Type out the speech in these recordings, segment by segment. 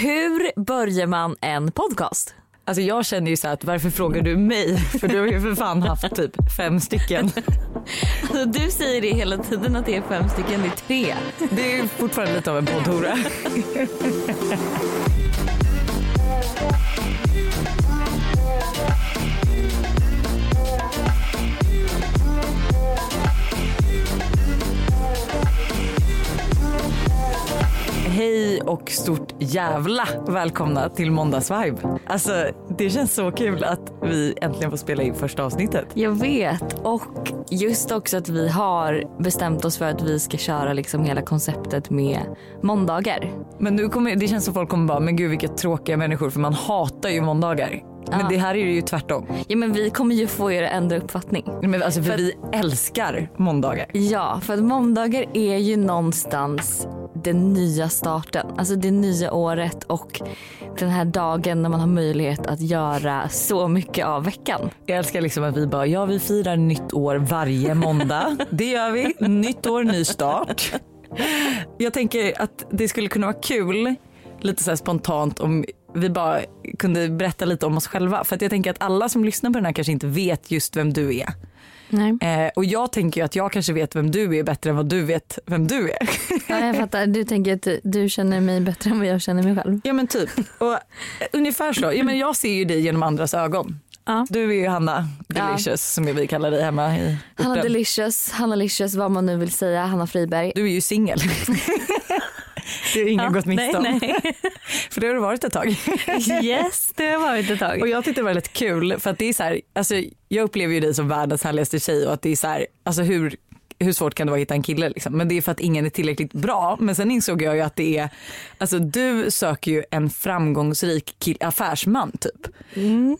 Hur börjar man en podcast? Alltså jag känner ju så att varför frågar du mig? För du har ju för fan haft typ fem stycken. Alltså, du säger det hela tiden att det är fem stycken, det är tre. Det är fortfarande lite av en poddhora. Hej och stort jävla välkomna till Måndagsvibe. Alltså det känns så kul att vi äntligen får spela in första avsnittet. Jag vet och just också att vi har bestämt oss för att vi ska köra liksom hela konceptet med måndagar. Men nu kommer, det känns som folk kommer bara, men gud vilka tråkiga människor för man hatar ju måndagar. Men Ja. det här är ju tvärtom. Ja men vi kommer ju få er att ändra uppfattning. Men alltså för För- vi älskar måndagar. Ja, för att måndagar är ju någonstans den nya starten, alltså det nya året och den här dagen när man har möjlighet att göra så mycket av veckan. Jag älskar liksom att vi bara, ja vi firar nytt år varje måndag. Det gör vi. Nytt år, ny start. Jag tänker att det skulle kunna vara kul, lite så spontant om vi bara kunde berätta lite om oss själva. För att jag tänker att alla som lyssnar på den här kanske inte vet just vem du är. Eh, och jag tänker ju att jag kanske vet vem du är bättre än vad du vet vem du är. Ja, jag fattar, du tänker att du känner mig bättre än vad jag känner mig själv. Ja men typ. Och eh, ungefär så. Ja, men jag ser ju dig genom andras ögon. Ja. Du är ju Hanna Delicious som vi kallar dig hemma i Hanna. Delicious, Hanna Licious, vad man nu vill säga, Hanna Friberg. Du är ju singel. Det har ingen Ja, gått miste om. För det har du varit ett tag. Yes, det har varit ett tag. Och jag tyckte det var väldigt kul för att det är så här, alltså jag upplever ju dig som världens härligaste tjej och att det är så här, alltså hur hur svårt kan det vara att hitta en kille liksom? Men det är för att ingen är tillräckligt bra. Men sen insåg jag ju att det är, alltså du söker ju en framgångsrik kill, affärsman typ.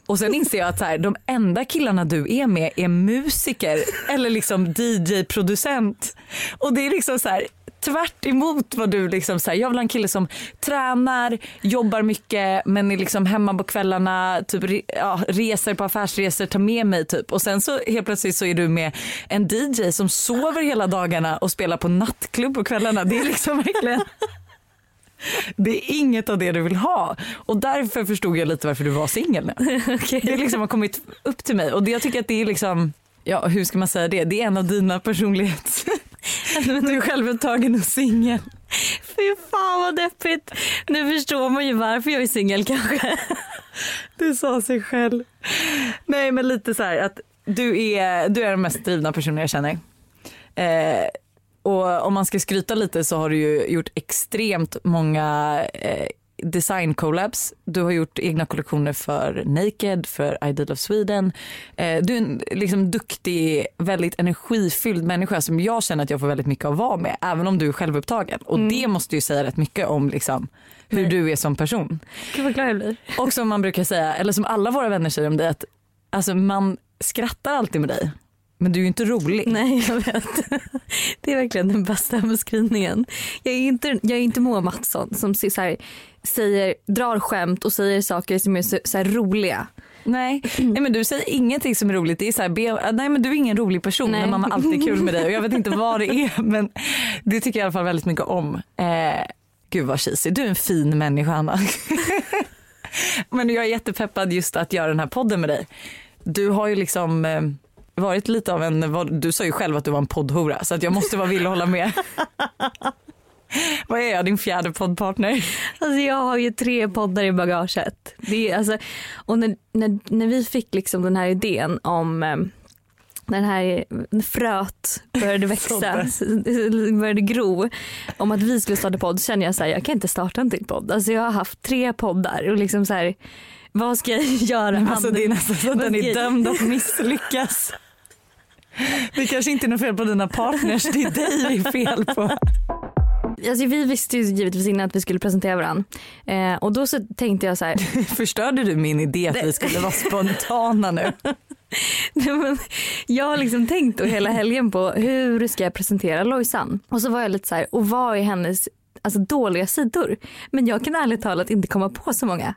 Och sen inser jag att så här, de enda killarna du är med är musiker eller liksom DJ-producent. Och det är liksom så här, tvärt emot vad du liksom säger. Jag vill ha en kille som tränar, jobbar mycket men är liksom hemma på kvällarna, typ ja, reser på affärsresor, tar med mig typ. Och sen så helt plötsligt så är du med en DJ som sover hela dagarna och spelar på nattklubb på kvällarna. Det är liksom verkligen det är inget av det du vill ha och därför förstod jag lite varför du var singel nu. Okej. Det liksom har kommit upp till mig och det, jag tycker att det är liksom, ja hur ska man säga det, det är en av dina personlighets... Du är självupptagen och singel. Fy fan vad deppigt. Nu förstår man ju varför jag är singel kanske. Du sa sig själv. Nej men lite så här att du är, du är den mest drivna personen jag känner. Eh, och om man ska skryta lite så har du ju gjort extremt många eh, design collabs. Du har gjort egna kollektioner för Naked, för Ideal of Sweden. Eh, du är en liksom duktig, väldigt energifylld människa som jag känner att jag får väldigt mycket att vara med, även om du är självupptagen. Och det måste ju säga rätt mycket om liksom, hur Nej. du är som person. Gud vad glad jag blir. Och som man brukar säga, eller som alla våra vänner säger om dig, att alltså, man skrattar alltid med dig. Men du är ju inte rolig. Nej jag vet. Det är verkligen den bästa beskrivningen. Jag är inte, jag är inte Moa Mattsson som så här, säger, drar skämt och säger saker som är så, så roliga. Nej. nej men du säger ingenting som är roligt. Det är så här, be, nej men du är ingen rolig person Nej. men man har alltid kul med dig och jag vet inte vad det är men det tycker jag i alla fall väldigt mycket om. Eh, gud vad cheesy, du är en fin människa Anna. men jag är jättepeppad just att göra den här podden med dig. Du har ju liksom eh, varit lite av en, du sa ju själv att du var en poddhora så att jag måste vara villig att hålla med. vad är jag, din fjärde poddpartner? Alltså jag har ju tre poddar i bagaget. Det är, alltså, och när, när, när vi fick liksom den här idén om eh, den här när fröet började växa, började gro om att vi skulle starta podd så kände jag så här, jag kan inte starta en till podd. Alltså jag har haft tre poddar och liksom så här, vad ska jag göra? Alltså det är nästan så att den är dömd att misslyckas. Det kanske inte är något fel på dina partners, det är dig det är fel på. Alltså vi visste ju givetvis innan att vi skulle presentera varandra. Eh, och då så tänkte jag så här, Förstörde du min idé att vi skulle vara spontana nu? Nej, men jag har liksom tänkt då hela helgen på hur ska jag presentera Lojsan? Och så var jag lite så här, och vad är hennes alltså, dåliga sidor? Men jag kan ärligt talat inte komma på så många.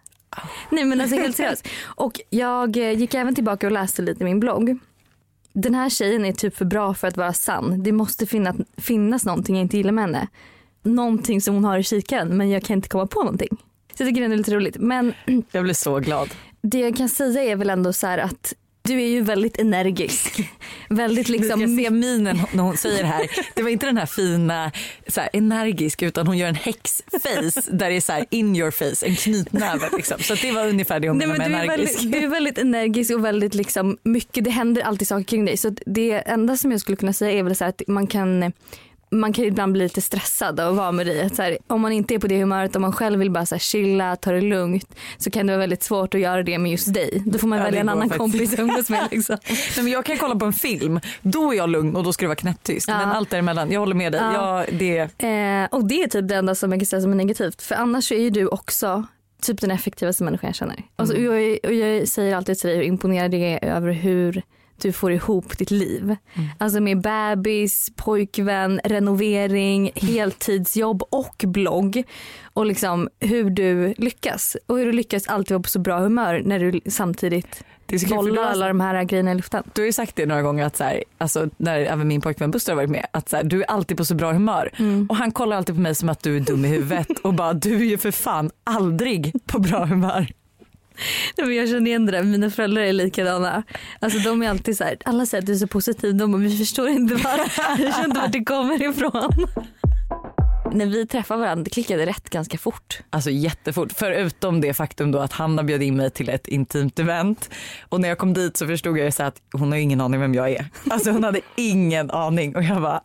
Nej men alltså helt seriöst. Och jag gick även tillbaka och läste lite i min blogg. Den här tjejen är typ för bra för att vara sann. Det måste finnas, finnas någonting jag inte gillar med henne. Någonting som hon har i kikaren men jag kan inte komma på någonting. Så jag tycker det är lite roligt. Men Jag blir så glad. det jag kan säga är väl ändå så att du är ju väldigt energisk. väldigt liksom. Se minen när hon säger det här. Det var inte den här fina så här, energisk utan hon gör en häxface där det är så här in your face, en knytnäve. Liksom. Så det var ungefär det hon menade men med du, är energisk. väldigt, du är väldigt energisk och väldigt liksom mycket, det händer alltid saker kring dig. Så det enda som jag skulle kunna säga är väl så här att man kan man kan ibland bli lite stressad av att vara med dig. Att så här, om man inte är på det humöret, om man själv vill bara så här chilla, ta det lugnt så kan det vara väldigt svårt att göra det med just dig. Då får man Ja, välja en annan faktiskt. kompis att umgås med. Liksom. Nej, men jag kan kolla på en film, då är jag lugn och då ska det vara knäpptyst. Ja. Men allt däremellan, jag håller med dig. Ja. Jag, det, Eh, och det är typ det enda som jag kan säga som är negativt. För annars så är ju du också typ den effektivaste människan jag känner. Alltså, Mm. jag, är- och jag säger alltid till dig hur imponerad jag är över hur du får ihop ditt liv. Mm. Alltså med bebis, pojkvän, renovering, heltidsjobb och blogg. Och liksom hur du lyckas. Och hur du lyckas alltid vara på så bra humör när du samtidigt det bollar alla de här grejerna i luften. Du har ju sagt det några gånger att så här, alltså, när även min pojkvän Buster har varit med att så här, du är alltid på så bra humör Mm. och han kollar alltid på mig som att du är dum i huvudet och bara du är ju för fan aldrig på bra humör. Nej, men Jag känner igen det där, mina föräldrar är likadana. Alltså de är alltid så här, alla säger att du är så positiv, de bara, vi förstår inte var, vi förstår inte vart det kommer ifrån. När vi träffade varandra det klickade rätt ganska fort. Alltså jättefort, förutom det faktum då att Hanna bjöd in mig till ett intimt event och när jag kom dit så förstod jag ju så att hon har ingen aning vem jag är. Alltså hon hade ingen aning och jag bara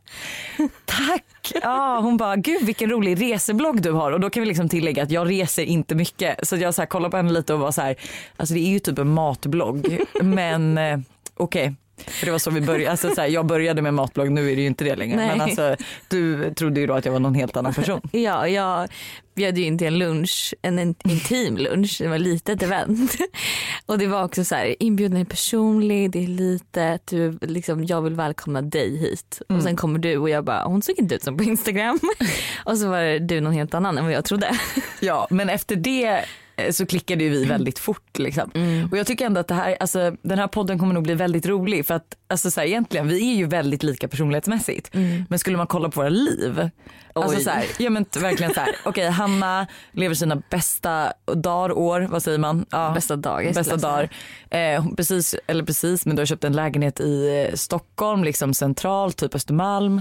tack. Ja, hon bara gud vilken rolig reseblogg du har och då kan vi liksom tillägga att jag reser inte mycket så jag så här kollade på henne lite och var så här alltså det är ju typ en matblogg men eh, okej. För det var så vi började, alltså så här, jag började med matblogg, nu är det ju inte det längre. Nej. Men alltså, du trodde ju då att jag var någon helt annan person. Ja, jag bjöd ju in till en lunch, en in- intim lunch, det var ett litet event. Och det var också så här, inbjudan är personlig, det är litet, du, liksom, jag vill välkomna dig hit. Och sen kommer du och jag bara, hon såg inte ut som på Instagram. och så var du någon helt annan än vad jag trodde. Ja, men efter det så klickade ju vi väldigt fort. Liksom. Och jag tycker ändå att det här, alltså, den här podden kommer nog bli väldigt rolig för att alltså, så här, egentligen vi är ju väldigt lika personlighetsmässigt. Men skulle man kolla på våra liv, alltså, så här, ja, men verkligen så här, okej Hanna lever sina bästa dagar, år, vad säger man? Ja. Bästa dagar. Bästa dagar. Eh, precis, eller precis, men du har köpt en lägenhet i eh, Stockholm, liksom centralt, typ Östermalm.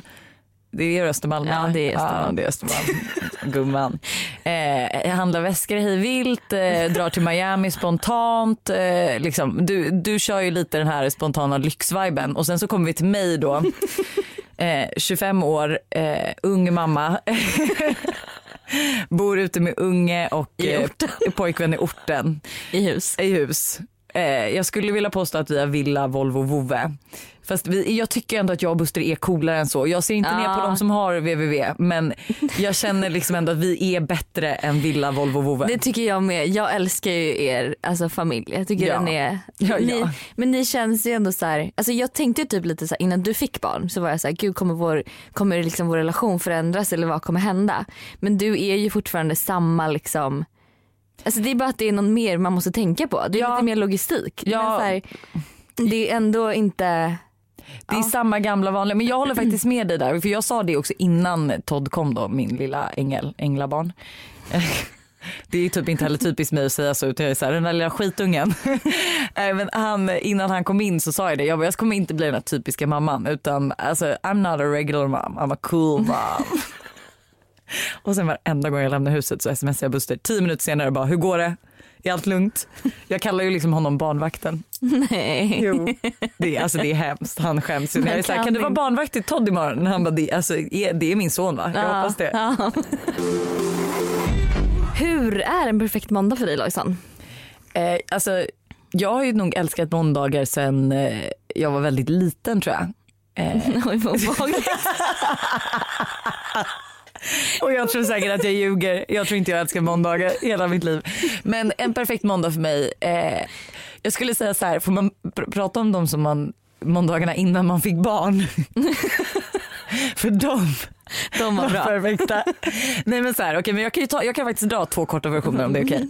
Det är Östermalm Ja, det är Östermalm. Ja, det är Östermalm. Gumman. Eh, handlar väskor hej vilt, eh, drar till Miami spontant. Eh, liksom. du, du kör ju lite den här spontana lyxviben och sen så kommer vi till mig då. Eh, 25 år, eh, ung mamma. Bor ute med unge och I eh, pojkvän i orten I hus. i hus. Eh, jag skulle vilja påstå att vi har villa, Volvo, vovve. Fast vi, jag tycker ändå att jag och Buster är coolare än så. Jag ser inte ner på Ja. de som har www men jag känner liksom ändå att vi är bättre än villa, Volvo, vovve. Det tycker jag med. Jag älskar ju er alltså familj. Jag tycker Ja. den är... Ja, ni, ja. Men ni känns ju ändå så här, alltså jag tänkte ju typ lite så här, innan du fick barn så var jag så här, gud kommer vår, kommer liksom vår relation förändras eller vad kommer hända? Men du är ju fortfarande samma liksom Alltså det är bara att det är någon mer man måste tänka på. Det är Ja. lite mer logistik. Ja. Men så här, det är ändå inte Det är samma gamla vanliga. Men jag håller faktiskt med dig där. För jag sa det också innan Todd kom då, min lilla ängel, änglabarn. Det är typ inte heller typiskt mig att säga så utan jag är så här, den där lilla skitungen. Nej, men han, innan han kom in så sa jag det, jag, bara, jag kommer inte bli den här typiska mamman utan alltså, I'm not a regular mom, I'm a cool mom. och sen varenda gång jag lämnar huset så smsar jag Buster tio minuter senare bara hur går det? Är allt lugnt? Jag kallar ju liksom honom barnvakten. nej. Jo. Det är, alltså det är hemskt, han skäms ju. Jag är så här, kan du vara barnvakt till Todd imorgon? Han bara, det, alltså, det är min son va? Jag Ja, hoppas det. ja. Hur är en perfekt måndag för dig Lojsan? Eh, alltså, jag har ju nog älskat måndagar sen eh, jag var väldigt liten tror jag. Eh. och jag tror säkert att jag ljuger. Jag tror inte jag älskar måndagar hela mitt liv. Men en perfekt måndag för mig. Eh, jag skulle säga så här, får man pr- prata om de som man måndagarna innan man fick barn? för de De var bra. perfekta. Nej men så här, okej men jag kan, ju ta, jag kan faktiskt dra två korta versioner om det är okej.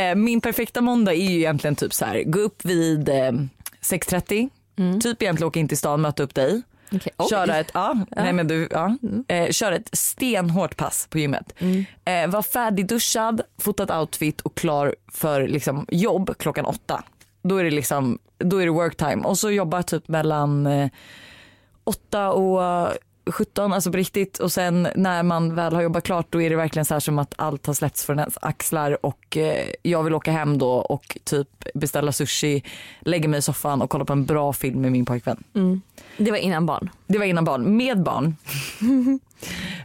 Eh, min perfekta måndag är ju egentligen typ så här, gå upp vid eh, 6.30, Mm. typ egentligen åka in till stan, möta upp dig. Oj. köra ett, ja, Nej, men du, ja, eh, köra ett stenhårt pass på gymmet. Eh, var färdigduschad, fotat outfit och klar för liksom, jobb klockan åtta. Då är det liksom, då är det work time och så jobba typ mellan eh, åtta och 17, alltså på riktigt och sen när man väl har jobbat klart då är det verkligen så här som att allt har släppts från ens axlar och eh, jag vill åka hem då och typ beställa sushi, lägga mig i soffan och kolla på en bra film med min pojkvän. Mm. Det var innan barn. Det var innan barn, med barn.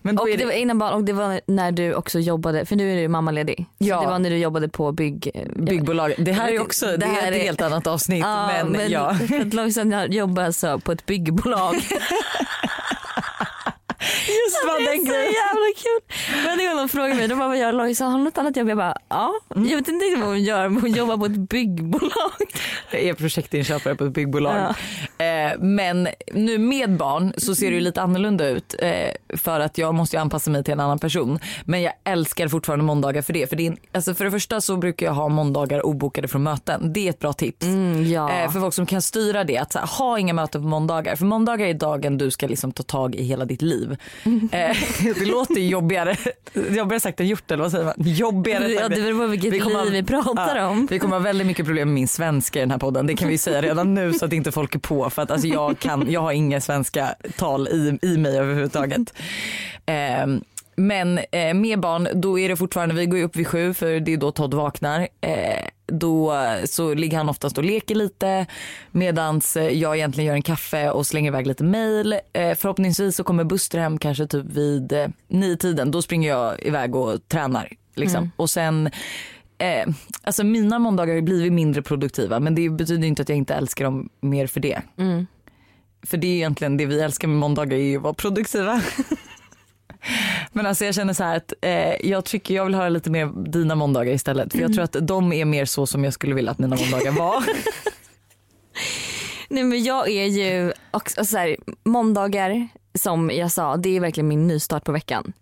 Men Och det det, var innan barn och det var när du också jobbade, för nu är du mammaledig. Ja. Så det var när du jobbade på bygg... byggbolag. Det här är också det det här är ett är- helt annat avsnitt. Ja, men, men ja. för att Lojsan jobbar alltså på ett byggbolag. Just vad det den är så grejen. jävla kul. Men det var någon frågade mig, de bara vad gör Lojsan, har hon något annat jobb? Jag bara ja, Mm. jag vet inte vad hon gör men hon jobbar på ett byggbolag. Jag är projektinköpare på ett byggbolag. Ja. Eh, men nu med barn så ser det ju lite annorlunda ut eh, för att jag måste ju anpassa mig till en annan person. Men jag älskar fortfarande måndagar för det. För, det är, alltså för det första så brukar jag ha måndagar obokade från möten. Det är ett bra tips. Mm, ja. Eh, för folk som kan styra det, att här, ha inga möten på måndagar. För måndagar är dagen du ska liksom ta tag i hela ditt liv. Eh, det låter jobbigare, jobbigare sagt än gjort eller vad säger man? Jobbigare ja, det beror på vilket Vi kommer liv vi pratar Ja, om. Vi kommer ha väldigt mycket problem med min svenska i den här podden. Det kan vi säga redan nu så att inte folk är på. För att alltså jag, kan, jag har inga svenska tal i, i mig överhuvudtaget. Eh, men eh, med barn då är det fortfarande, vi går upp vid sju för det är då Todd vaknar. Eh, då så ligger han oftast och leker lite medans eh, jag egentligen gör en kaffe och slänger iväg lite mail. Eh, förhoppningsvis så kommer Buster hem kanske typ vid eh, nio tiden. Då springer jag iväg och tränar. Liksom. Och sen Eh, alltså mina måndagar har blivit mindre produktiva men det betyder inte att jag inte älskar dem mer för det. Mm. För det är egentligen det vi älskar med måndagar är ju att vara produktiva. men alltså jag känner så här att eh, jag tycker jag vill höra lite mer dina måndagar istället för jag tror att de är mer så som jag skulle vilja att mina måndagar var. Nej men jag är ju också så här, måndagar som jag sa det är verkligen min nystart på veckan.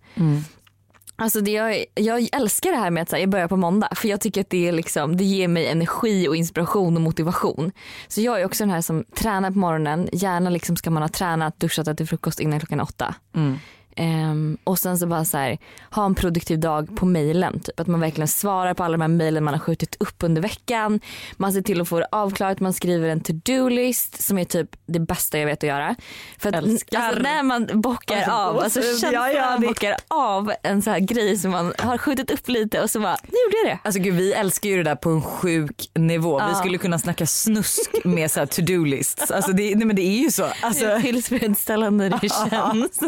Alltså det jag, jag älskar det här med att så här, jag börjar på måndag för jag tycker att det, är liksom, det ger mig energi och inspiration och motivation. Så jag är också den här som tränar på morgonen, gärna liksom ska man ha tränat, duschat, ätit frukost innan klockan åtta. Mm. Ehm, och sen så bara så här, ha en produktiv dag på mejlen. Typ att man verkligen svarar på alla de här mejlen man har skjutit upp under veckan. Man ser till att få det avklarat, man skriver en to-do-list som är typ det bästa jag vet att göra. För att alltså, när man bockar Alltså, av, alltså känslan Ja, ja, det- bockar av en så här grej som man har skjutit upp lite och så bara, nu gjorde jag det. Alltså gud vi älskar ju det där på en sjuk nivå. Vi Ja. skulle kunna snacka snusk med så här to-do lists. Alltså det, nej men det är ju så. Alltså, Hur tillfredsställande det känns.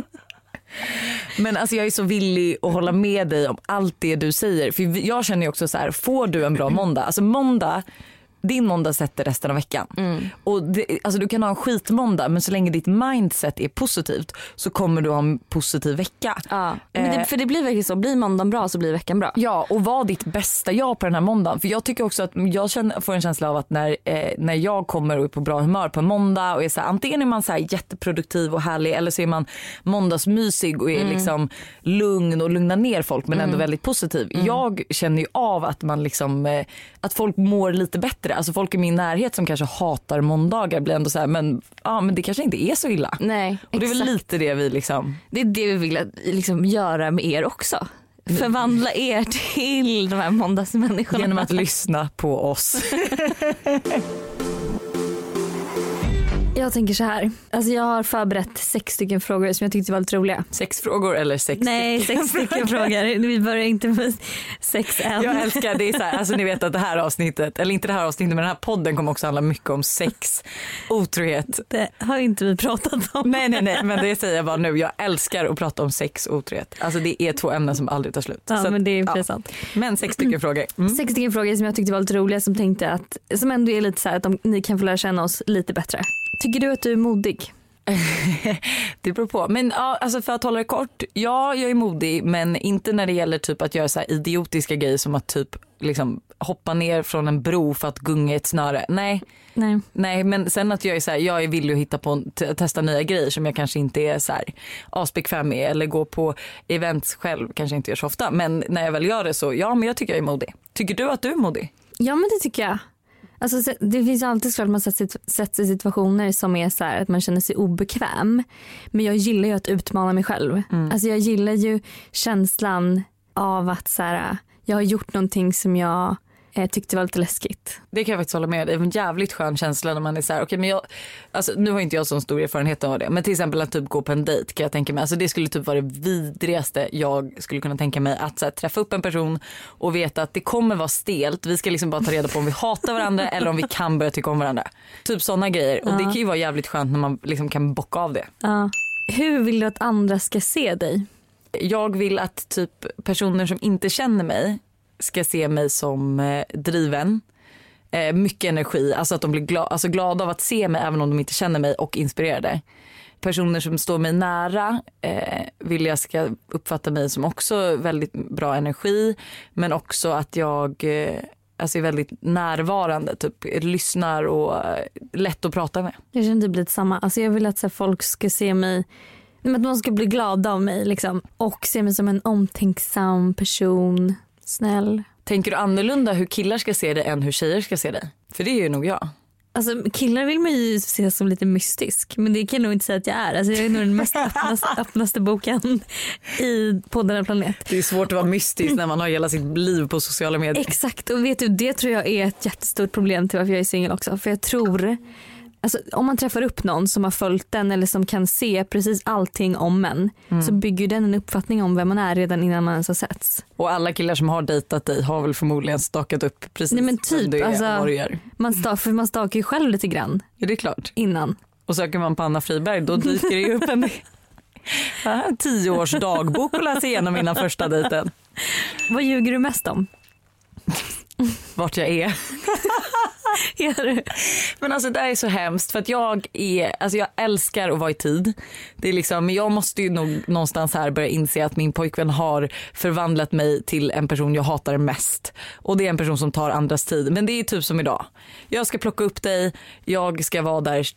Men alltså jag är så villig att hålla med dig om allt det du säger. För jag känner ju också så här, får du en bra måndag, alltså måndag din måndag sätter resten av veckan. Mm. Och det, alltså du kan ha en skitmåndag men så länge ditt mindset är positivt så kommer du ha en positiv vecka. Ja. Men Eh. det, för det blir verkligen så, blir måndagen bra så blir veckan bra. Ja och var ditt bästa jag på den här måndagen. För jag tycker också att jag känner, får en känsla av att när, eh, när jag kommer och är på bra humör på en måndag och är så här, antingen är man så här jätteproduktiv och härlig eller så är man måndagsmysig och är liksom lugn och lugnar ner folk men ändå väldigt positiv. Jag känner ju av att man liksom, eh, att folk mår lite bättre. Alltså folk i min närhet som kanske hatar måndagar blir ändå så här, men, ja, men det kanske inte är så illa. Nej, Och det är väl lite det vi liksom Det är det vi vill liksom, göra med er också. Förvandla er till de här måndagsmänniskorna. genom att lyssna på oss. Jag tänker så här. Alltså jag har förberett sex stycken frågor som jag tyckte var lite roliga. Sex frågor eller sex Nej, sex stycken frågor. Vi börjar inte med sex än. Jag älskar det. Är så här, alltså ni vet att det här avsnittet, eller inte det här avsnittet men den här podden kommer också handla mycket om sex, otrohet. Det har inte vi pratat om. Nej nej nej men det säger jag bara nu. Jag älskar att prata om sex och otrohet. Alltså det är två ämnen som aldrig tar slut. Ja, Så men det är ja. precis sant. Men sex stycken frågor. Mm. Sex stycken frågor som jag tyckte var lite roliga som tänkte att, som ändå är lite så här att de, ni kan få lära känna oss lite bättre. Tycker du att du är modig? Det beror på. Men ja, alltså för att hålla det kort. Ja, jag är modig men inte när det gäller typ att göra så här idiotiska grejer som att typ liksom hoppa ner från en bro för att gunga ett snöre. Nej, Nej. Nej men sen att jag är så här, jag är villig att hitta på, testa nya grejer som jag kanske inte är så här asbekväm med eller gå på events själv kanske inte gör så ofta men när jag väl gör det så ja men jag tycker jag är modig. Tycker du att du är modig? Ja men det tycker jag. Alltså, så- det finns alltid såklart att man sig i situationer som är så här att man känner sig obekväm. Men jag gillar ju att utmana mig själv. Alltså, jag gillar ju känslan av att så här, jag har gjort någonting som jag eh, tyckte var lite läskigt. Det kan jag faktiskt hålla med. Det är en jävligt skön känsla när man är så här, okej men jag, alltså nu har inte jag så stor erfarenhet av det, men till exempel att typ gå på en dejt kan jag tänka mig, alltså det skulle typ vara det vidrigaste jag skulle kunna tänka mig att så här, träffa upp en person och veta att det kommer vara stelt, vi ska liksom bara ta reda på om vi hatar varandra eller om vi kan börja tycka om varandra. Typ sådana grejer och det kan ju vara jävligt skönt när man liksom kan bocka av det. Ja. Hur vill du att andra ska se dig? Jag vill att typ personer som inte känner mig ska se mig som eh, driven. Eh, mycket energi, alltså att de blir gla- alltså glada av att se mig även om de inte känner mig och inspirerade. Personer som står mig nära eh, vill jag ska uppfatta mig som också väldigt bra energi men också att jag eh, alltså är väldigt närvarande, typ lyssnar och eh, lätt att prata med. Jag känner typ lite samma. Alltså jag vill att så här, folk ska se mig, att man ska bli glada av mig liksom. och se mig som en omtänksam person, snäll. Tänker du annorlunda hur killar ska se dig än hur tjejer ska se dig? För det är ju nog jag. Alltså, killar vill man ju se som lite mystisk men det kan jag nog inte säga att jag är. Alltså, jag är nog den mest öppnaste, öppnaste boken i, på denna planet. Det är svårt att vara mystisk när man har hela sitt liv på sociala medier. Exakt och vet du det tror jag är ett jättestort problem till varför jag är singel också. För jag tror, alltså, om man träffar upp någon som har följt den eller som kan se precis allting om en så bygger den en uppfattning om vem man är redan innan man ens har setts. Och alla killar som har dejtat dig har väl förmodligen stakat upp precis Nej, men typ, du är alltså- vad du gör. Man, sta- för man stakar ju själv lite grann Ja, det är klart. innan. Och söker man på Anna Friberg då dyker det ju upp en tio års dagbok att läsa igenom innan första dejten. Vad ljuger du mest om? Vart jag är. Men alltså det är så hemskt för att jag är, alltså jag älskar att vara i tid. Det är liksom, men jag måste ju nog någonstans här börja inse att min pojkvän har förvandlat mig till en person jag hatar mest. Och det är en person som tar andras tid. Men det är typ som idag. Jag ska plocka upp dig, jag ska vara där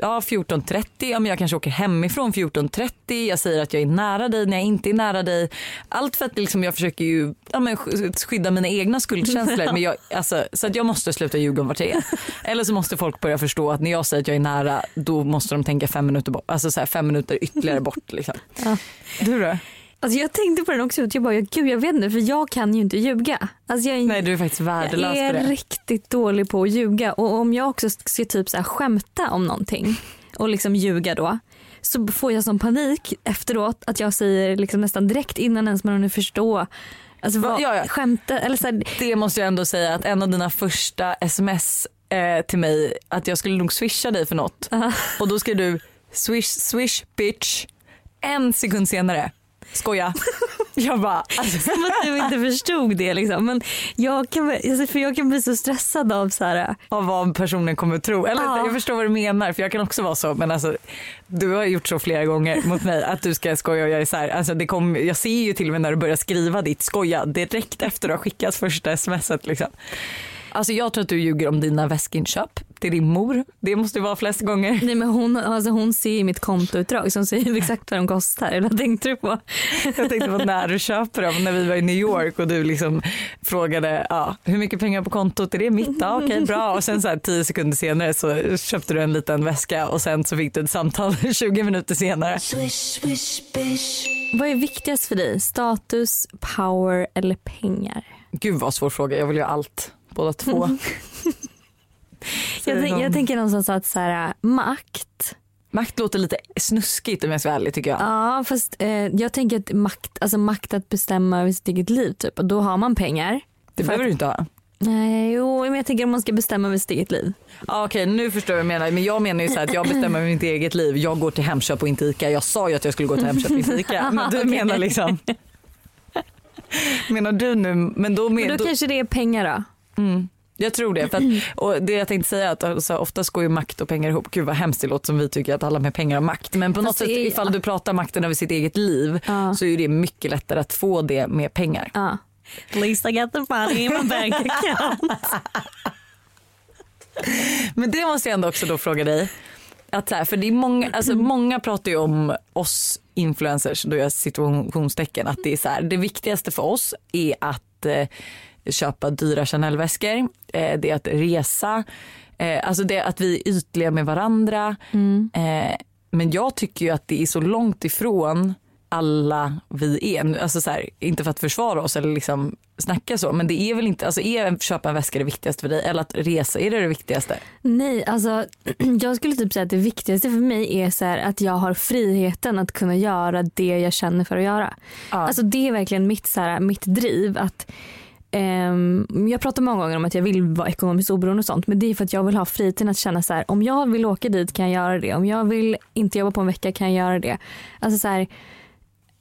Ja 14.30, ja, men jag kanske åker hemifrån 14.30, jag säger att jag är nära dig när jag inte är nära dig. Allt för att liksom, jag försöker ju ja, men sk- skydda mina egna skuldkänslor. men jag, alltså, så att jag måste sluta ljuga om vart jag är. Eller så måste folk börja förstå att när jag säger att jag är nära då måste de tänka fem minuter bort. Alltså så här, fem minuter ytterligare bort. Liksom. Ja. Du då? Alltså jag tänkte på den också, jag bara, gud jag vet inte för jag kan ju inte ljuga. Alltså jag är, Nej du är faktiskt värdelös jag är riktigt dålig på att ljuga och om jag också ska typ så här skämta om någonting och liksom ljuga då så får jag sån panik efteråt att jag säger liksom nästan direkt innan ens man hunnit förstå Alltså vad, Ja, ja. skämta eller så här, Det måste jag ändå säga att en av dina första sms eh, till mig att jag skulle nog swisha dig för något. Och då skrev du swish swish bitch. En sekund senare, skoja. Jag bara, alltså, som att du inte förstod det liksom. Men jag kan, alltså, för jag kan bli så stressad av så här, av vad personen kommer tro. Eller Ja. jag förstår vad du menar för jag kan också vara så men alltså du har gjort så flera gånger mot mig att du ska skoja och jag är så här, alltså det kom, jag ser ju till och med när du börjar skriva ditt skoja direkt efter att du har skickat första smset liksom. Alltså jag tror att du ljuger om dina väskinköp till din mor. Det måste vara flest gånger. nej men hon, alltså, hon ser ju mitt kontoutdrag så hon säger exakt vad de kostar. Eller vad tänkte du på? Jag tänkte på när du köper dem, när vi var i New York och du liksom frågade ja, hur mycket pengar på kontot, är det mitt? Ja, okej bra. Och sen så här, tio sekunder senare så köpte du en liten väska och sen så fick du ett samtal 20 minuter senare. Vad är viktigast för dig? Status, power eller pengar? Gud vad svår fråga, jag vill ju allt, båda två. Så Jag, tänk, jag någon- tänker någonstans att så här, makt. Makt låter lite snuskigt om jag ska vara ärlig tycker jag. Ja fast eh, jag tänker att makt, alltså makt att bestämma över sitt eget liv typ. Och då har man pengar. Det behöver att- du inte ha. Nej jo men jag tänker om man ska bestämma över sitt eget liv. Ja, Okej nu förstår jag vad du menar. Men jag menar ju så här att jag bestämmer mitt eget liv. Jag går till Hemköp och inte Ica. Jag sa ju att jag skulle gå till Hemköp och inte Ica. Men du Okej. menar liksom. Menar du nu, men då, Men men, då, då, kanske det är pengar då. Mm, Jag tror det. För att, och det jag tänkte säga är att alltså, oftast går ju makt och pengar ihop. Gud vad hemskt det låter som vi tycker att alla med pengar har makt. Men på något Fast det sätt är- ifall du pratar makten över sitt eget liv Ja. så är det mycket lättare att få det med pengar. Ja. At least I got the money in my bank account. Men det måste jag ändå också då fråga dig. Att här, för det är många, alltså många pratar ju om oss influencers, då jag situationstecken, att det är så här, det viktigaste för oss är att eh, köpa dyra Chanel-väskor, eh, det är att resa, eh, alltså det att vi är ytliga med varandra. Mm. Eh, men jag tycker ju att det är så långt ifrån alla vi är. Alltså så här, inte för att försvara oss eller liksom snacka så men det är väl inte, alltså är att köpa en väska det viktigaste för dig eller att resa, är det det viktigaste? Nej, alltså jag skulle typ säga att det viktigaste för mig är så här att jag har friheten att kunna göra det jag känner för att göra. Ja. Alltså det är verkligen mitt, så här, mitt driv att jag pratar många gånger om att jag vill vara ekonomiskt oberoende och sånt men det är för att jag vill ha friheten att känna så här om jag vill åka dit kan jag göra det. Om jag vill inte jobba på en vecka kan jag göra det. Alltså så här,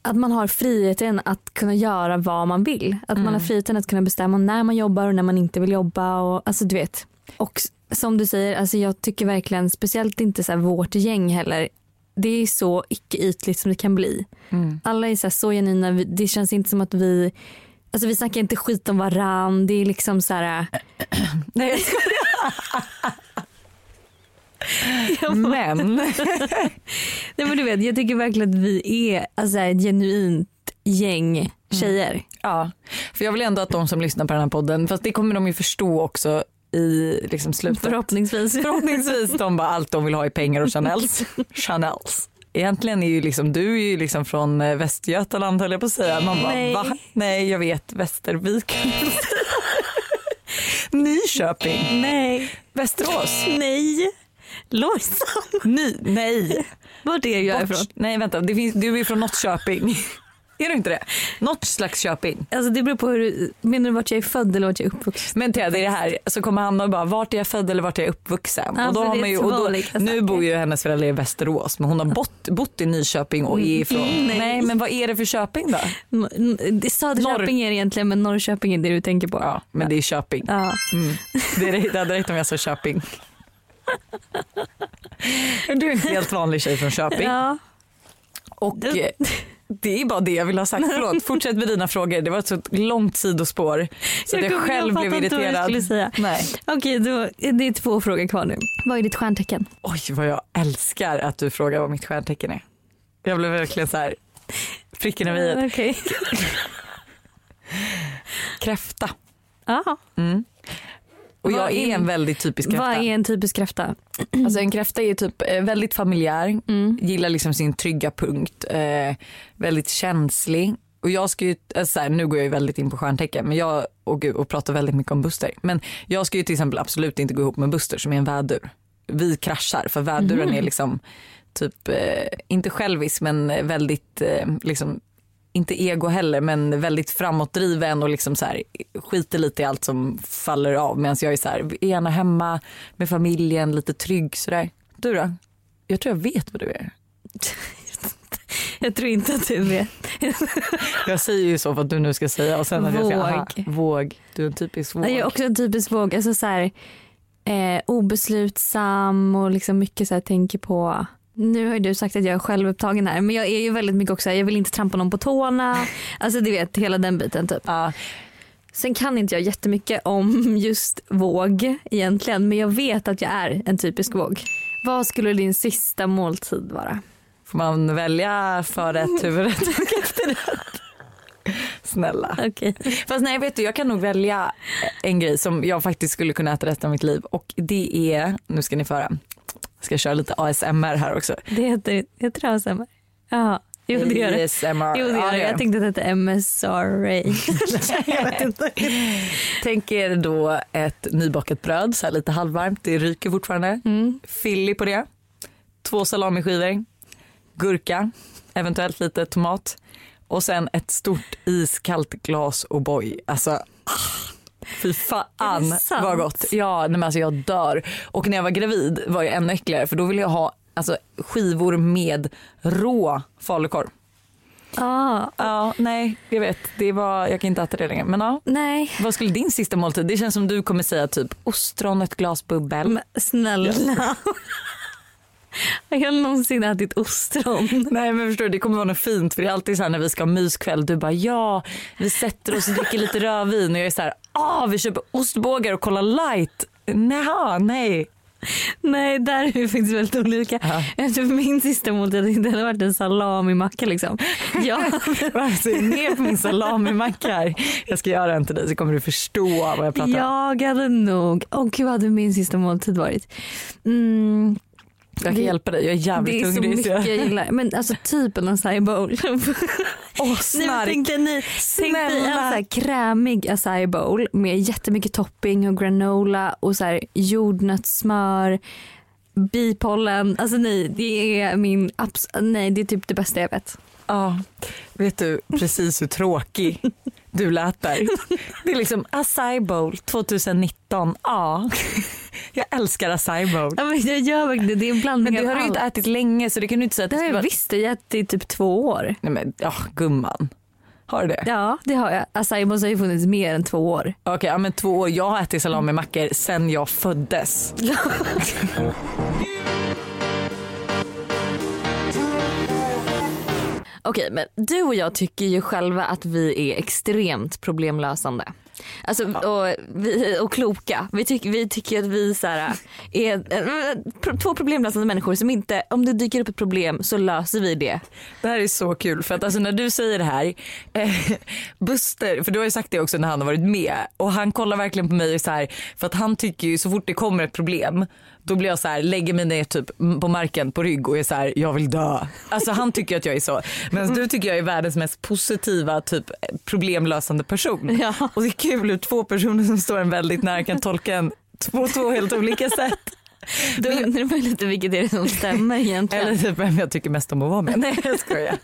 att man har friheten att kunna göra vad man vill. Att man har friheten att kunna bestämma när man jobbar och när man inte vill jobba. Och, alltså du vet. Och som du säger, alltså jag tycker verkligen, speciellt inte så vårt gäng heller, det är så icke ytligt som det kan bli. Mm. Alla är så, så genuina, det känns inte som att vi Alltså vi snackar inte skit om varann. Det är liksom så här. Nej, jag Men, Nej men du vet jag tycker verkligen att vi är alltså, ett genuint gäng tjejer. ja, för jag vill ändå att de som lyssnar på den här podden, fast det kommer de ju förstå också i liksom slutet. Förhoppningsvis. Förhoppningsvis de bara allt de vill ha i pengar och Chanels. Chanels. Egentligen är ju liksom, du är ju liksom från eh, Västergötland höll jag på att säga. Man bara Nej. va? Nej jag vet Västervik. Nyköping. Nej. Västerås. Nej. Lojsan. Ny, nej. Vart är jag ifrån? Bort. Nej vänta, det finns, du är från något Köping. Är du inte det? Något slags Köping. Alltså det beror på hur du, menar du vart jag är född eller vart jag är uppvuxen? Men Ted, det är det här, så kommer Hanna och bara vart är jag född eller vart är jag uppvuxen? Ja, och då för har man ju, och då, nu bor ju hennes föräldrar i Västerås men hon har bott, bott i Nyköping och är ifrån, Mm, nej. nej. men vad är det för Köping då? Söderköping är det egentligen men Norrköping är det du tänker på. Ja men det är Köping. Ja. Mm. Det, är, det hade räckt om jag sa Köping. Du är en helt vanlig tjej från Köping Ja. och eh, det är bara det jag vill ha sagt. Förlåt, fortsätt med dina frågor. Det var ett så långt sidospår så att jag kommer- själv blev vad jag irriterad. skulle säga. Nej. Okej, då, det är två frågor kvar nu. Vad är ditt stjärntecken? Oj vad jag älskar att du frågar vad mitt stjärntecken är. Jag blev verkligen så här pricken över i. Okej. Kräfta. Ja. Mm. Och jag är en väldigt typisk kräfta. Vad är en typisk kräfta? Alltså en kräfta är typ eh, väldigt familjär, Mm. gillar liksom sin trygga punkt, eh, väldigt känslig. Och jag ska ju, alltså så här, nu går jag ju väldigt in på stjärntecken men jag, och, gud, och pratar väldigt mycket om Buster. Men jag ska ju till exempel absolut inte gå ihop med Buster som är en vädur. Vi kraschar för väduren Mhm. är liksom typ, eh, inte självisk men väldigt, eh, liksom, inte ego heller men väldigt framåtdriven och liksom så här, skiter lite i allt som faller av medan jag är så här, är gärna hemma med familjen, lite trygg sådär. Du då? Jag tror jag vet vad du är. Jag tror inte att du vet. Jag säger ju så vad du nu ska säga och sen att jag säger aha, våg. Du är en typisk våg. Jag är också en typisk våg. Alltså så här, eh, obeslutsam och liksom mycket så här, tänker på nu har ju du sagt att jag är självupptagen här men jag är ju väldigt mycket också, jag vill inte trampa någon på tårna. Alltså du vet hela den biten typ. Ja, Sen kan inte jag jättemycket om just våg egentligen men jag vet att jag är en typisk våg. Vad skulle din sista måltid vara? får man välja förrätt, huvudrätt och efterrätt? Snälla. Okej. Fast nej vet du jag kan nog välja en grej som jag faktiskt skulle kunna äta resten av mitt liv och det är, nu ska ni få jag ska köra lite ASMR här också. Det heter, heter det ASMR? Jaha. Jo det gör det. ASMR. Jo det gör det. Jag tänkte att det hette MSRA. Tänk er då ett nybakat bröd, så lite halvvarmt, det ryker fortfarande. Mm. Filli på det. Två salamiskivor, gurka, eventuellt lite tomat och sen ett stort iskallt glas O'boy. Alltså ah, fy fan vad gott. Ja, nej, men alltså jag dör. Och när jag var gravid var jag ännu äckligare för då ville jag ha alltså, skivor med rå falukorv. Ah, Ja, nej, jag vet. Det var, jag kan inte äta det längre. Men ja, nej, vad skulle din sista måltid? Det känns som du kommer säga typ ostron, ett glas bubbel. men snälla. Har jag någonsin ätit ostron? Nej men förstår du, det kommer vara något fint för det är alltid så här när vi ska ha myskväll. Du bara ja, vi sätter oss och dricker lite rödvin och jag är så här, ah vi köper ostbågar och kollar light. Naha, nej. Nej, där är vi faktiskt väldigt olika. Ja. Eftersom min sista måltid det hade varit en salamimacka liksom. Ja, Alltså, ner på min salamimacka här. Jag ska göra en till dig så kommer du förstå vad jag pratar om. jag hade nog, åh gud vad hade min sista måltid varit? Mm, Jag kan det- hjälpa dig, jag är det jävligt är så hungrig. mycket jag gillar. Men alltså typ en acai bowl. Åh men snark. tänk dig ni, en så här krämig acai bowl med jättemycket topping och granola och så här jordnötssmör, bipollen. Alltså nej, det är min abs- nej det är typ det bästa jag vet. Ja, vet du precis hur tråkig du lät där. Det är liksom acai bowl 2019. Ja, jag älskar acai bowl. Ja, men jag gör verkligen det, det är en blandning Men av har du ju inte ätit länge så det kan du inte säga att Det det har jag vara... visst, jag har ätit i typ två år. Nej men ja, gumman. Har du det? Ja det har jag. Acai bowls har ju funnits mer än två år. Okej, ja, men två år. Jag har ätit salamimackor sen jag föddes. Okej men du och jag tycker ju själva att vi är extremt problemlösande. Alltså, och, vi, och kloka. Vi, tyck, vi tycker att vi så här, är eh, två problemlösande människor som inte, om det dyker upp ett problem så löser vi det. Det här är så kul för att alltså när du säger det här, eh, Buster, för du har ju sagt det också när han har varit med och han kollar verkligen på mig så här för att han tycker ju så fort det kommer ett problem då blir jag så här, lägger mig ner typ på marken på rygg och är så här, jag vill dö. Alltså han tycker att jag är så. Men du tycker jag är världens mest positiva typ problemlösande person. Ja. Och det är kul hur två personer som står en väldigt nära kan tolka en på två helt olika sätt. Då undrar man lite vilket är det som stämmer egentligen. Eller typ vem jag tycker mest om att vara med. Nej jag skojar.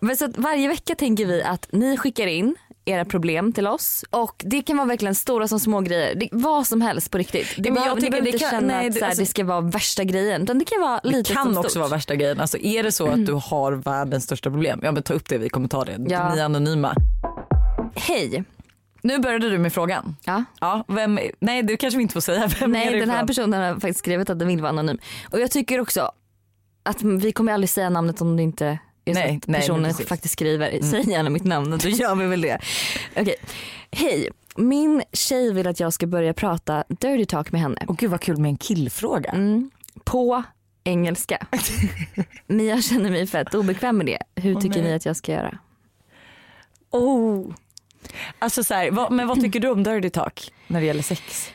Men så varje vecka tänker vi att ni skickar in era problem till oss och det kan vara verkligen stora som små grejer. Det, vad som helst på riktigt. Det men jag behöver, ni behöver inte kan- känna nej, att det- alltså- det ska vara värsta grejen utan det kan vara lite Det kan också stort. vara värsta grejen. Alltså är det så att du har världens största problem, ja men ta upp det, vi kommer ta det. Ja. Ni är anonyma. Hej. Nu började du med frågan. Ja. Ja, vem, nej det kanske vi inte får säga. Vem är Nej det den här personen har faktiskt skrivit att den vill vara anonym. Och jag tycker också att vi kommer aldrig säga namnet om det inte är så Nej, att nej, personen. Mm. faktiskt skriver. Säg gärna mitt namn då gör vi väl det. Okej. Hej, min tjej vill att jag ska börja prata dirty talk med henne. Åh gud vad kul med en killfråga. Mm, på engelska. Men jag känner mig fett obekväm med det. Hur Åh, tycker nej. ni att jag ska göra? Oh. Alltså så här, vad, men vad tycker du om dirty talk när det gäller sex?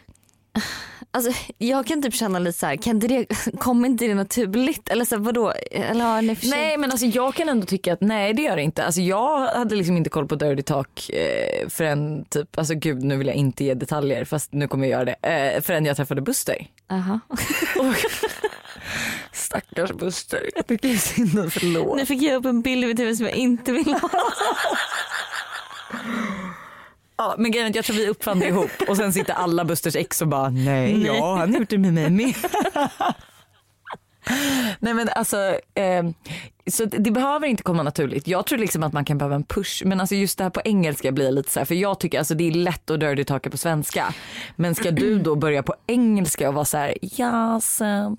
Alltså, jag kan typ känna lite så här, kan inte det, kommer inte det naturligt? Eller så här, vadå? Eller har ni Nej men alltså jag kan ändå tycka att nej det gör det inte. Alltså jag hade liksom inte koll på dirty talk eh, förrän typ, alltså gud nu vill jag inte ge detaljer fast nu kommer jag göra det. Eh, förrän jag träffade Buster. Aha. Stackars Buster. Jag tycker synd och förlåt. Nu fick jag upp en bild i mitt huvud som jag inte vill ha. Ja, men grejen jag tror vi uppfann det ihop och sen sitter alla Busters ex och bara nej, ja han det med mig med. Nej men alltså, eh, så det, behöver inte komma naturligt. Jag tror liksom att man kan behöva en push men alltså just det här på engelska blir lite så här för jag tycker alltså det är lätt att dirty talka på svenska. Men ska du då börja på engelska och vara så här, ja så,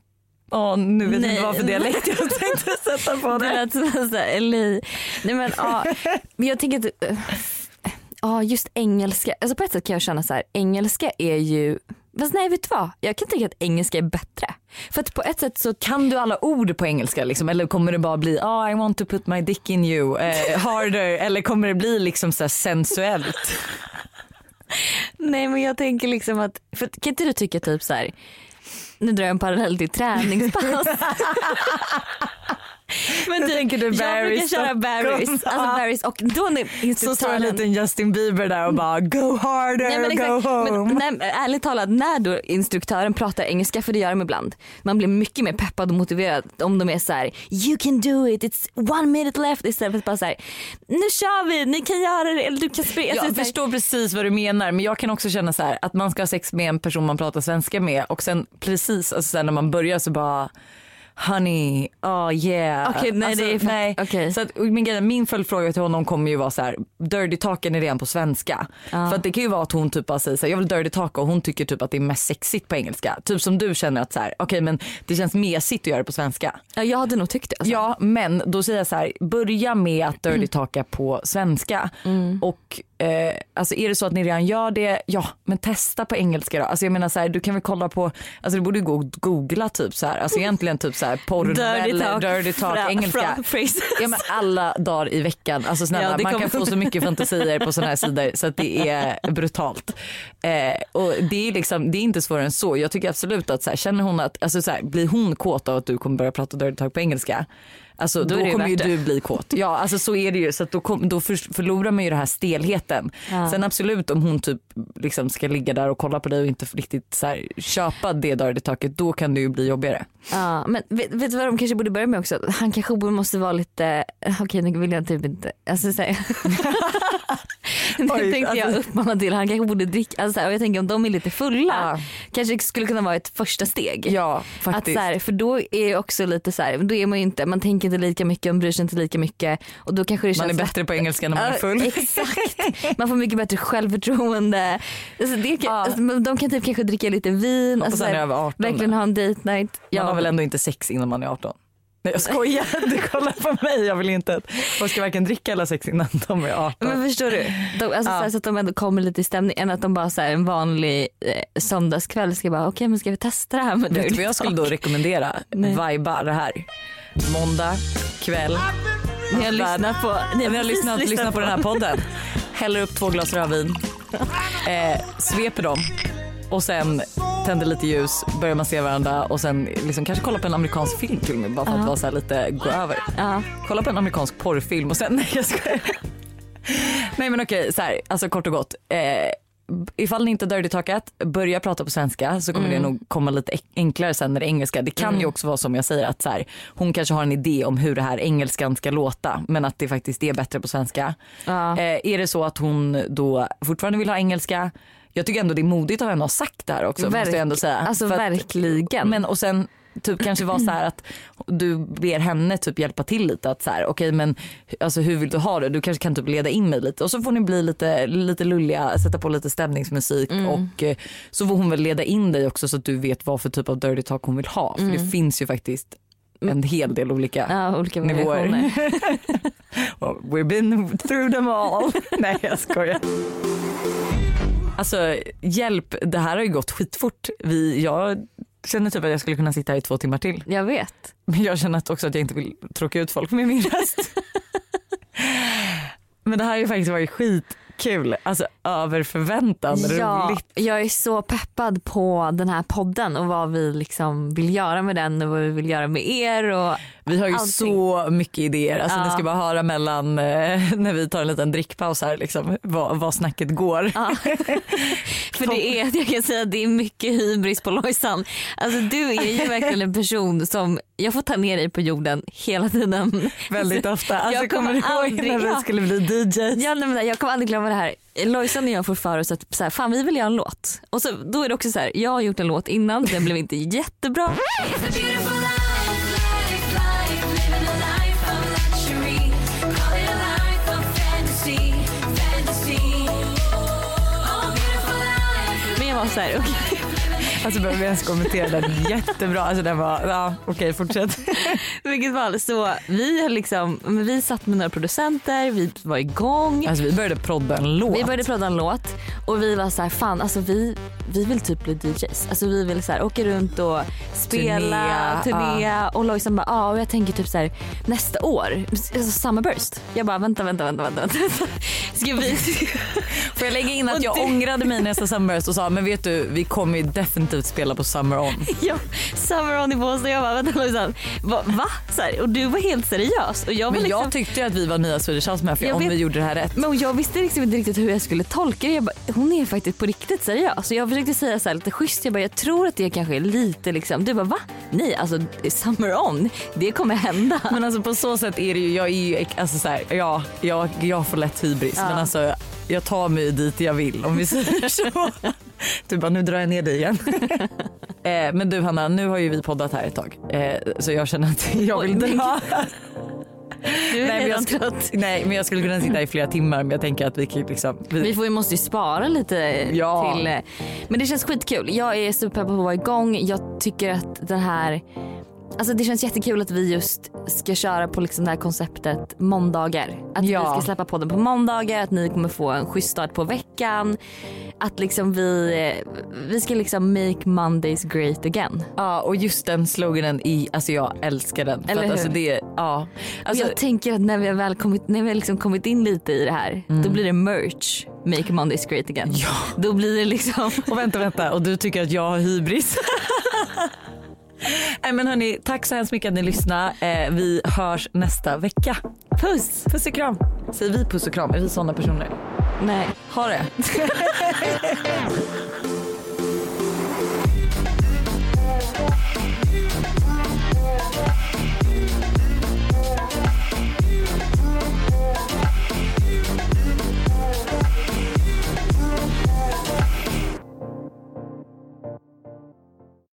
Åh, nu vet jag Nej. inte vad för dialekt jag tänkte sätta på Det det. lät som LA. Nej men ja, men jag tänker att eh, Ja just engelska, alltså på ett sätt kan jag känna så här, engelska är ju, fast nej vet du vad, jag kan tänka att engelska är bättre. För att på ett sätt så Kan du alla ord på engelska liksom? eller kommer det bara bli oh, I want to put my dick in you eh, harder eller kommer det bli liksom så här sensuellt? Nej men jag tänker liksom att, för kan inte du tycka typ så här, nu drar jag en parallell till träningspass. men Nu tänker du jag brukar köra. Barry's, alltså. Barry's och då när Så står en liten Justin Bieber där och bara go harder, Nej, men go exakt. home. Men, nej, ärligt talat när då instruktören pratar engelska för det gör de ibland. Man blir mycket mer peppad och motiverad om de är så här: you can do it, it's one minute left istället för att bara så här, nu kör vi, ni kan göra det eller du kan springa. jag Alltså, så här- förstår precis vad du menar men jag kan också känna så här att man ska ha sex med en person man pratar svenska med och sen precis alltså sen när man börjar så bara honey, oh yeah. Okej, nej, det är fa- nej. okej. Så att, min, grej- min följdfråga till honom kommer ju vara så här, dirty talken är redan på svenska. För att det kan ju vara att hon typ bara säger så här, jag vill dirty talka och hon tycker typ att det är mest sexigt på engelska. Typ som du känner att så här, okej men det känns mesigt att göra det på svenska. Ja, jag hade nog tyckt det. Alltså. Ja men då säger jag så här, börja med att dirty talka på svenska. Och eh, alltså är det så att ni redan gör det, ja men testa på engelska då. Alltså jag menar så här, du kan väl kolla på, alltså du borde ju och googla typ så här, alltså egentligen typ så här porrnoveller, dirty talk, fra- engelska. Ja men alla dagar i veckan, alltså snälla Ja, man kan få så mycket fantasier på sådana här sidor så att det är brutalt. Eh, och det är liksom, det är inte svårare än så. Jag tycker absolut att så här, känner hon att, alltså så här, blir hon kåt av att du kommer börja prata dirty talk på engelska Alltså, Då då, det kommer ju det. du bli kåt. Ja alltså så är det ju så att då, kom, då för, förlorar man ju den här stelheten. Ja. Sen absolut om hon typ liksom ska ligga där och kolla på dig och inte riktigt så här, köpa det dirty talket då kan det ju bli jobbigare. Ja, men vet, vet du vad de kanske borde börja med också? Han kanske måste vara lite, okej nu vill jag typ inte, alltså så här. Nu Oj, tänkte jag alltså. uppmana till, han kanske borde dricka, alltså så här, och jag tänker om de är lite fulla Ja. kanske det skulle kunna vara ett första steg. Ja Att faktiskt. så här, för då är det också lite så här, då är man ju inte, man tänker inte lika mycket, man bryr sig inte lika mycket och då kanske det man är bättre på engelska när man är Ja, full. Exakt, man får mycket bättre självförtroende. Alltså det kan, Ja. alltså, de kan typ kanske dricka lite vin, alltså, så är över 18 verkligen där. ha en date night. Man har väl ändå inte sex innan man är 18? Nej jag skojar, du kollar på mig. Jag vill inte att man ska varken dricka eller sex innan de är 18. Men förstår du? De, alltså, Ja. så, att de ändå kommer lite i stämning än att de bara så här, en vanlig eh, söndagskväll ska bara okej men ska vi testa det här med Vet du vad jag skulle då rekommendera? Nej. Viba det här. Måndag kväll. Ni har lyssnat på, ni har lyssnat, lyssnat på den här podden. Häller upp två glas rödvin. Eh, sveper dem. Och sen tänder lite ljus, börjar man se varandra och sen liksom kanske kolla på en amerikansk film till och med bara för att Ja. vara så lite gå över. Ja. Kolla på en amerikansk porrfilm och sen, nej jag skojar. Nej men okej, så här, alltså kort och gott. Eh, ifall ni inte dirty talkat, börja prata på svenska så kommer det nog komma lite enklare sen när det är engelska. Det kan ju också vara som jag säger att så här, hon kanske har en idé om hur det här engelskan ska låta men att det faktiskt är bättre på svenska. Ja. Eh, är det så att hon då fortfarande vill ha engelska, jag tycker ändå det är modigt av henne att ha sagt det här också. måste jag ändå säga. Alltså att- verkligen. men och sen typ kanske vara så att du ber henne typ hjälpa till lite att så här okej men alltså hur vill du ha det? Du kanske kan typ leda in mig lite och så får ni bli lite, lite lulliga, sätta på lite stämningsmusik Mm. och eh, så får hon väl leda in dig också så att du vet vad för typ av dirty talk hon vill ha för det finns ju faktiskt en hel del olika Mm. ja, olika nivåer. Oh, We've been through them all. Nej jag skojar. Alltså hjälp, det här har ju gått skitfort. Vi, jag känner typ att jag skulle kunna sitta här i två timmar till. Jag vet. Men jag känner att också att jag inte vill tråka ut folk med min röst. Men det här har ju faktiskt varit skitkul. Alltså över förväntan Ja, roligt. jag är så peppad på den här podden och vad vi liksom vill göra med den och vad vi vill göra med er. Och Vi har ju allting. så mycket idéer. Alltså Ja. Ni ska bara höra mellan eh, när vi tar en liten drickpaus här liksom, vad, vad snacket går. Ja. För det är, jag kan säga det är mycket hybris på Lojsan. Alltså du är ju verkligen en person som jag får ta ner dig på jorden hela tiden. Väldigt ofta. Alltså, Jag kommer kommer du ihåg aldrig- när vi ja. skulle bli DJs? Ja, nej, men jag kommer aldrig glömma det här. Lojsan och jag får för oss att så här, fan vi vill göra en låt. Och så, då är det också så här, jag har gjort en låt innan, den blev inte jättebra. Var så här, okej. Alltså behöver vi ens kommentera den? Jättebra. Alltså den var, ja okej fortsätt. Vilket fall, så vi liksom, vi satt med några producenter, vi var igång. Alltså vi började prodda en låt. Vi började prata en låt och vi var så här, fan alltså vi, vi vill typ bli DJs. Alltså vi vill så här, åka runt och spela, Turné, turné och Lojsan bara ja och jag tänker typ så här nästa år, alltså Summerburst. Jag bara vänta vänta vänta vänta. vänta. Ska vi? Får jag lägga in att jag ångrade mig nästa Summerburst och sa men vet du vi kommer ju definitivt spela på Summer On. ja, Summer on i Båstad. Jag bara vänta Lojsan, va? va? Så här, och du var helt seriös och jag var Men liksom, jag tyckte ju att vi var nya Swedish House Mafia om vet. vi gjorde det här rätt. Men jag visste liksom inte riktigt hur jag skulle tolka det. Jag bara, hon är faktiskt på riktigt seriös. Och jag försökte säga så här lite schysst. Jag bara, jag tror att det kanske är lite liksom. Du bara, va? Nej, alltså summer on. Det kommer hända. Men alltså på så sätt är det ju, jag är ju, alltså så här, ja, jag, jag får lätt hybris Ja. men alltså jag tar mig dit jag vill om vi säger så. Du bara nu drar jag ner dig igen. Eh, men du Hanna, nu har ju vi poddat här ett tag. Eh, så jag känner att jag vill dra. Du är Nej, men redan jag, trött. nej men jag skulle kunna sitta i flera timmar men jag tänker att vi kan liksom. Vi får, vi måste ju spara lite Ja. till... eh, Men det känns skitkul. Jag är superpeppad på att vara igång. Jag tycker att den här... Alltså det känns jättekul att vi just ska köra på liksom det här konceptet måndagar. Att Ja. vi ska släppa podden på måndagar, att ni kommer få en schysst start på veckan. Att liksom vi, vi ska liksom make Mondays great again. Ja och just den sloganen i, alltså jag älskar den. Eller att, hur? Alltså det, ja. Alltså, jag tänker att när vi har väl kommit, när vi har liksom kommit in lite i det här, då blir det merch, make Mondays great again. Ja. Då blir det liksom och vänta vänta och du tycker att jag har hybris. Nej men hörni, tack så hemskt mycket att ni lyssnade. Eh, vi hörs nästa vecka. Puss! Puss och kram. Säger vi puss och kram? Är vi sådana personer? Nej. Ha det.